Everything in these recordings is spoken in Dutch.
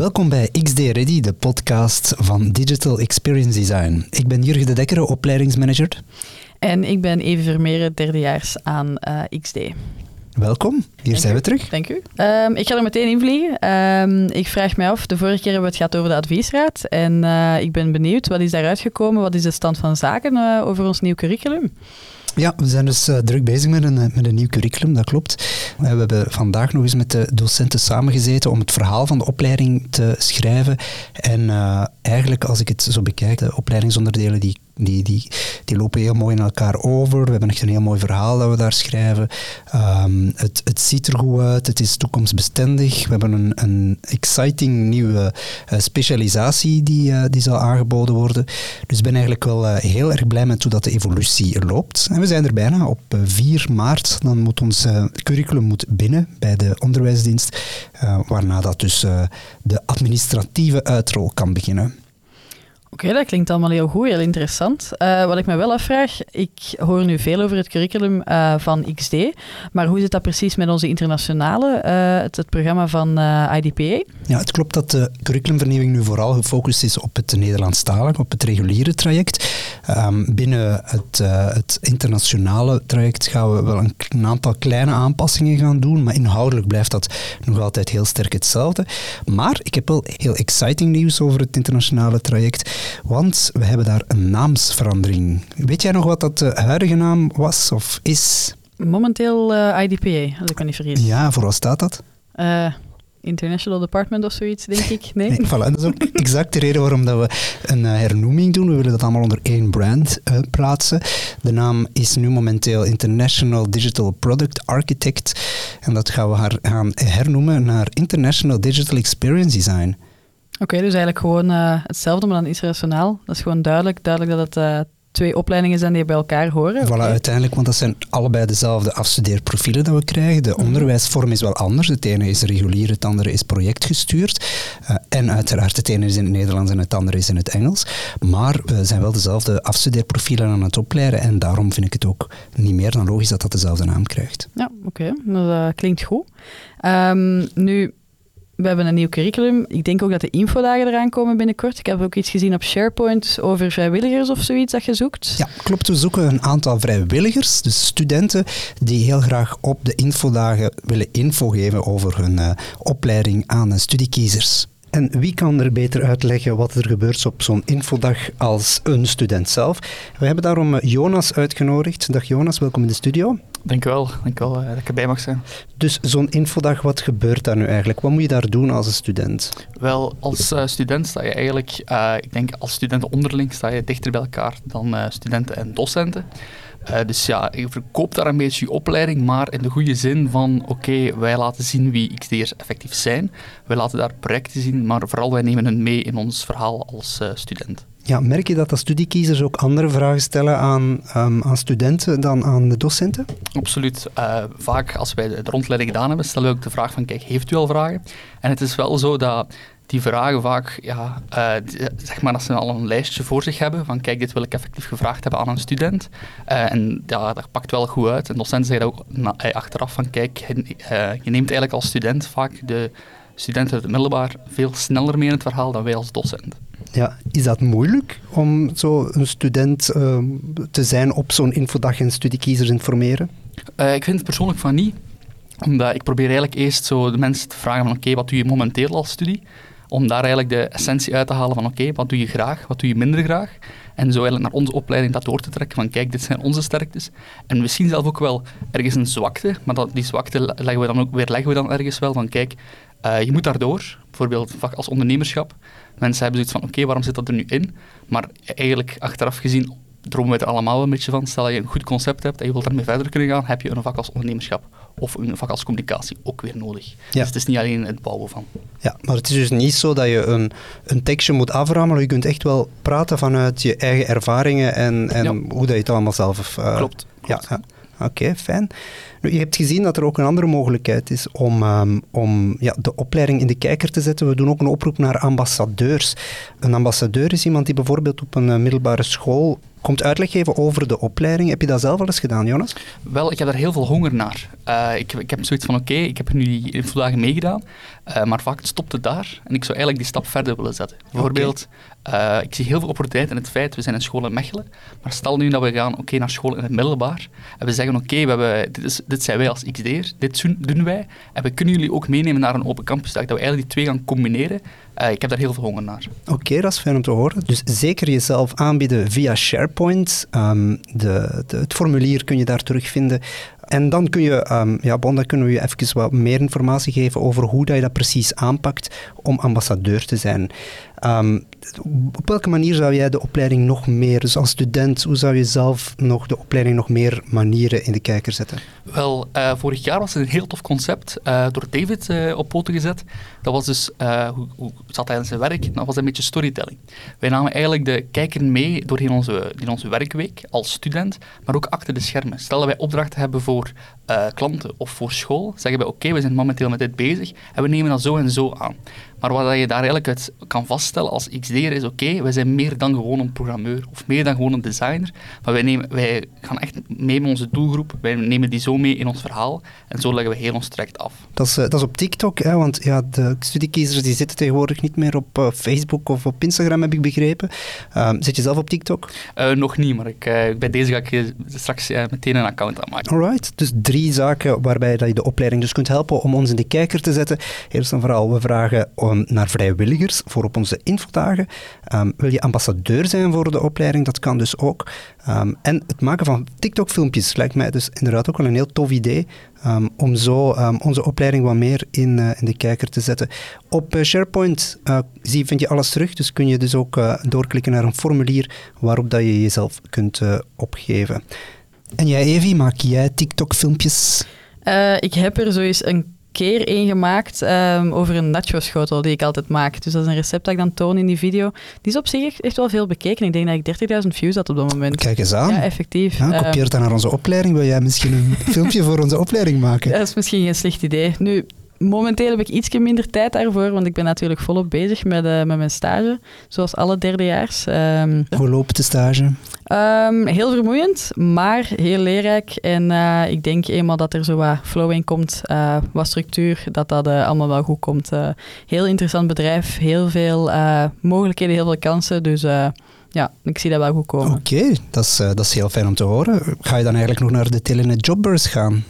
Welkom bij XD Ready, de podcast van Digital Experience Design. Ik ben Jurgen de Dekker, opleidingsmanager. En ik ben Eve Vermeeren, derdejaars aan uh, XD. Welkom, hier zijn we terug. Dank u. Um, ik ga er meteen in vliegen. Um, ik vraag mij af, de vorige keer hebben we het gehad over de adviesraad. En uh, ik ben benieuwd, wat is daaruit gekomen? Wat is de stand van zaken uh, over ons nieuw curriculum? Ja, we zijn dus uh, druk bezig met een, met een nieuw curriculum, dat klopt. we hebben vandaag nog eens met de docenten samengezeten om het verhaal van de opleiding te schrijven. En eigenlijk, als ik het zo bekijk, de opleidingsonderdelen die die, die, die lopen heel mooi in elkaar over. We hebben echt een heel mooi verhaal dat we daar schrijven. Um, het, het ziet er goed uit, het is toekomstbestendig. We hebben een, een exciting nieuwe uh, specialisatie die, uh, die zal aangeboden worden. Dus ik ben eigenlijk wel uh, heel erg blij met hoe dat de evolutie loopt. En we zijn er bijna. Op 4 maart dan moet ons curriculum moet binnen bij de onderwijsdienst, waarna dat dus de administratieve uitrol kan beginnen. Oké, dat klinkt allemaal heel goed, heel interessant. Uh, wat ik me wel afvraag, ik hoor nu veel over het curriculum uh, van XD, maar hoe zit dat precies met onze internationale, het, het, programma van IDPA? Ja, het klopt dat de curriculumvernieuwing nu vooral gefocust is op het Nederlandstalig, op het reguliere traject. Um, binnen het, het, internationale traject gaan we wel een, een aantal kleine aanpassingen gaan doen, maar inhoudelijk blijft dat nog altijd heel sterk hetzelfde. Maar ik heb wel heel exciting nieuws over het internationale traject. Want we hebben daar een naamsverandering. Weet jij nog wat dat de huidige naam was of is? Momenteel uh, eh, IDPA, als ik me niet vergis. Ja, voor wat staat dat? Uh, International Department of zoiets, denk ik. Nee? nee voilà. Dat is ook exact de reden waarom dat we een uh, hernoeming doen. We willen dat allemaal onder één brand uh, plaatsen. De naam is nu momenteel International Digital Product Architect. En dat gaan we gaan hernoemen naar International Digital Experience Design. Oké, dus eigenlijk gewoon uh, hetzelfde, maar dan internationaal. Dat is gewoon duidelijk, duidelijk dat het twee opleidingen zijn die bij elkaar horen. Voilà, uiteindelijk, want dat zijn allebei dezelfde afstudeerprofielen dat we krijgen. De mhm. onderwijsvorm is wel anders. Het ene is regulier, het andere is projectgestuurd. Uh, en uiteraard, het ene is in het Nederlands en het andere is in het Engels. Maar we zijn wel dezelfde afstudeerprofielen aan het opleiden en daarom vind ik het ook niet meer dan logisch dat dat dezelfde naam krijgt. Ja, oké. Okay. Dat klinkt goed. Um, nu, we hebben een nieuw curriculum. Ik denk ook dat de infodagen eraan komen binnenkort. Ik heb ook iets gezien op SharePoint over vrijwilligers of zoiets dat je zoekt. Ja, klopt. We zoeken een aantal vrijwilligers, dus studenten die heel graag op de infodagen willen info geven over hun uh, opleiding aan studiekiezers. En wie kan er beter uitleggen wat er gebeurt op zo'n infodag als een student zelf? We hebben daarom eh, Jonas uitgenodigd. Dag Jonas, welkom in de studio. Dank u wel, dank u wel uh, dat ik erbij mag zijn. Dus zo'n infodag, wat gebeurt daar nu eigenlijk? Wat moet je daar doen als een student? Wel, als uh, student sta je eigenlijk, uh, ik denk als studenten onderling sta je dichter bij elkaar dan studenten en docenten. Dus ja, je verkoopt daar een beetje je opleiding, maar in de goede zin van oké, wij laten zien wie XD'ers effectief zijn. Wij laten daar projecten zien, maar vooral wij nemen hen mee in ons verhaal als student. Ja, merk je dat de studiekiezers ook andere vragen stellen aan, um, aan studenten dan aan de docenten? Absoluut. Uh, vaak als wij de rondleiding gedaan hebben, stellen we ook de vraag van, kijk, heeft u al vragen? En het is wel zo dat die vragen vaak, ja, uh, zeg maar dat ze al een lijstje voor zich hebben van kijk, dit wil ik effectief gevraagd hebben aan een student. Uh, en ja, dat pakt wel goed uit. En docenten zeggen ook na, achteraf van kijk, je neemt eigenlijk als student vaak de studenten uit het middelbaar veel sneller mee in het verhaal dan wij als docent. Ja, is dat moeilijk om zo een student uh, te zijn op zo'n infodag en studiekiezers informeren? Uh, ik vind het persoonlijk van niet. Omdat ik probeer eigenlijk eerst zo de mensen te vragen van oké, wat doe je momenteel als studie? Om daar eigenlijk de essentie uit te halen van oké, wat doe je graag, wat doe je minder graag? En zo eigenlijk naar onze opleiding dat door te trekken van kijk, dit zijn onze sterktes. En misschien zelf ook wel ergens een zwakte, maar dat, die zwakte leggen we dan ook weer leggen we dan ergens wel van kijk, uh, je moet daardoor, bijvoorbeeld vak als ondernemerschap, mensen hebben zoiets van, oké, waarom zit dat er nu in? Maar eigenlijk, achteraf gezien, dromen we er allemaal een beetje van. Stel dat je een goed concept hebt en je wilt daarmee verder kunnen gaan, heb je een vak als ondernemerschap of een vak als communicatie ook weer nodig. Ja. Dus het is niet alleen het bouwen van. Ja, maar het is dus niet zo dat je een, een tekstje moet aframelen. Je kunt echt wel praten vanuit je eigen ervaringen en, en hoe dat je het allemaal zelf... Uh, klopt. klopt. Ja, Oké, fijn. Nu, je hebt gezien dat er ook een andere mogelijkheid is om, ehm, om ja, de opleiding in de kijker te zetten. We doen ook een oproep naar ambassadeurs. Een ambassadeur is iemand die bijvoorbeeld op een eh, middelbare school komt uitleg geven over de opleiding. Heb je dat zelf al eens gedaan, Jonas? Wel, ik heb daar heel veel honger naar. Uh, ik, ik heb zoiets van, oké, ik heb nu die infodagen meegedaan, uh, maar vaak stopt het daar en ik zou eigenlijk die stap verder willen zetten. Bijvoorbeeld, uh, ik zie heel veel opportuniteit in het feit, we zijn in school in Mechelen, maar stel nu dat we gaan oké naar school in het middelbaar en we zeggen, oké, we hebben dit, dit zijn wij als XD'er, dit doen wij en we kunnen jullie ook meenemen naar een open campusdag, dat we eigenlijk die twee gaan combineren uh, ik heb daar heel veel honger naar. Oké, dat is fijn om te horen. Dus zeker jezelf aanbieden via SharePoint. De, de, het formulier kun je daar terugvinden. En dan kun je, um, ja, bon, dan kunnen we je even wat meer informatie geven over hoe dat je dat precies aanpakt om ambassadeur te zijn. Um, op welke manier zou jij de opleiding nog meer, dus als student, hoe zou je zelf nog de opleiding nog meer manieren in de kijker zetten? Wel, uh, vorig jaar was het een heel tof concept uh, door David uh, op poten gezet. Dat was dus, hoe, hoe zat hij in zijn werk? Dat was een beetje storytelling. Wij namen eigenlijk de kijker mee doorheen onze, in onze werkweek als student, maar ook achter de schermen. Stel dat wij opdrachten hebben voor klanten of voor school, zeggen wij oké, we zijn momenteel met dit bezig en we nemen dat zo en zo aan. Maar wat je daar eigenlijk uit kan vaststellen als XD'er is, oké, okay, wij zijn meer dan gewoon een programmeur of meer dan gewoon een designer, maar wij, nemen, wij gaan echt mee met onze doelgroep, wij nemen die zo mee in ons verhaal en zo leggen we heel ons traject af. Dat is, eh, dat is op TikTok, hè, want ja, de studiekiezers die zitten tegenwoordig niet meer op uh, Facebook of op Instagram, heb ik begrepen. Uh, zit je zelf op TikTok? Uh, nog niet, maar ik, bij deze ga ik straks meteen een account aanmaken. Alright, dus drie zaken waarbij dat je de opleiding dus kunt helpen om ons in de kijker te zetten. Eerst en vooral, we vragen naar vrijwilligers voor op onze infodagen. Um, wil je ambassadeur zijn voor de opleiding? Dat kan dus ook. Um, en het maken van TikTok-filmpjes lijkt mij dus inderdaad ook wel een heel tof idee. Um, om zo onze opleiding wat meer in, uh, in de kijker te zetten. Op uh, SharePoint uh, zie, vind je alles terug, dus kun je dus ook doorklikken naar een formulier waarop dat je jezelf kunt opgeven. En jij, Evi, maak jij TikTok-filmpjes? ik heb er zo eens een keer één gemaakt um, over een nacho-schotel die ik altijd maak. Dus dat is een recept dat ik dan toon in die video. Die is op zich echt wel veel bekeken. Ik denk dat ik 30.000 views had op dat moment. Kijk eens aan. Ja, effectief. Ja, kopieer het dan naar onze opleiding. Wil jij misschien een filmpje voor onze opleiding maken? Dat is misschien geen slecht idee. Nu, momenteel heb ik iets minder tijd daarvoor, want ik ben natuurlijk volop bezig met, uh, met mijn stage, zoals alle derdejaars. Um, Hoe loopt de stage? Um, heel vermoeiend, maar heel leerrijk. En uh, ik denk eenmaal dat er zo wat flow in komt, uh, wat structuur, dat dat allemaal wel goed komt. heel interessant bedrijf, heel veel mogelijkheden, heel veel kansen. Dus ja, ik zie dat wel goed komen. Oké, dat, is, dat is heel fijn om te horen. Ga je dan eigenlijk nog naar de Telenet Jobbeurs gaan?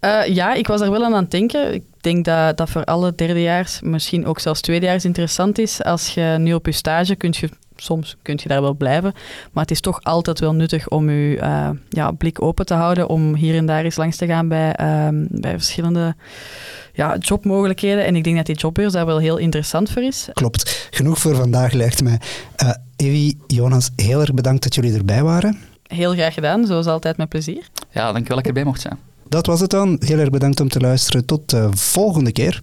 Uh, ja, ik was er wel aan aan het denken. Ik denk dat dat voor alle derdejaars, misschien ook zelfs tweedejaars interessant is. Als je nu op je stage kunt je soms kun je daar wel blijven. Maar het is toch altijd wel nuttig om je uh, ja, blik open te houden. Om hier en daar eens langs te gaan bij, uh, bij verschillende ja, jobmogelijkheden. En ik denk dat die jobbeurs daar wel heel interessant voor is. Klopt. Genoeg voor vandaag lijkt mij. Uh, Evi, Jonas, heel erg bedankt dat jullie erbij waren. Heel graag gedaan, zoals altijd met plezier. Ja, dankjewel dat ik erbij mocht zijn. Dat was het dan. Heel erg bedankt om te luisteren. Tot de volgende keer.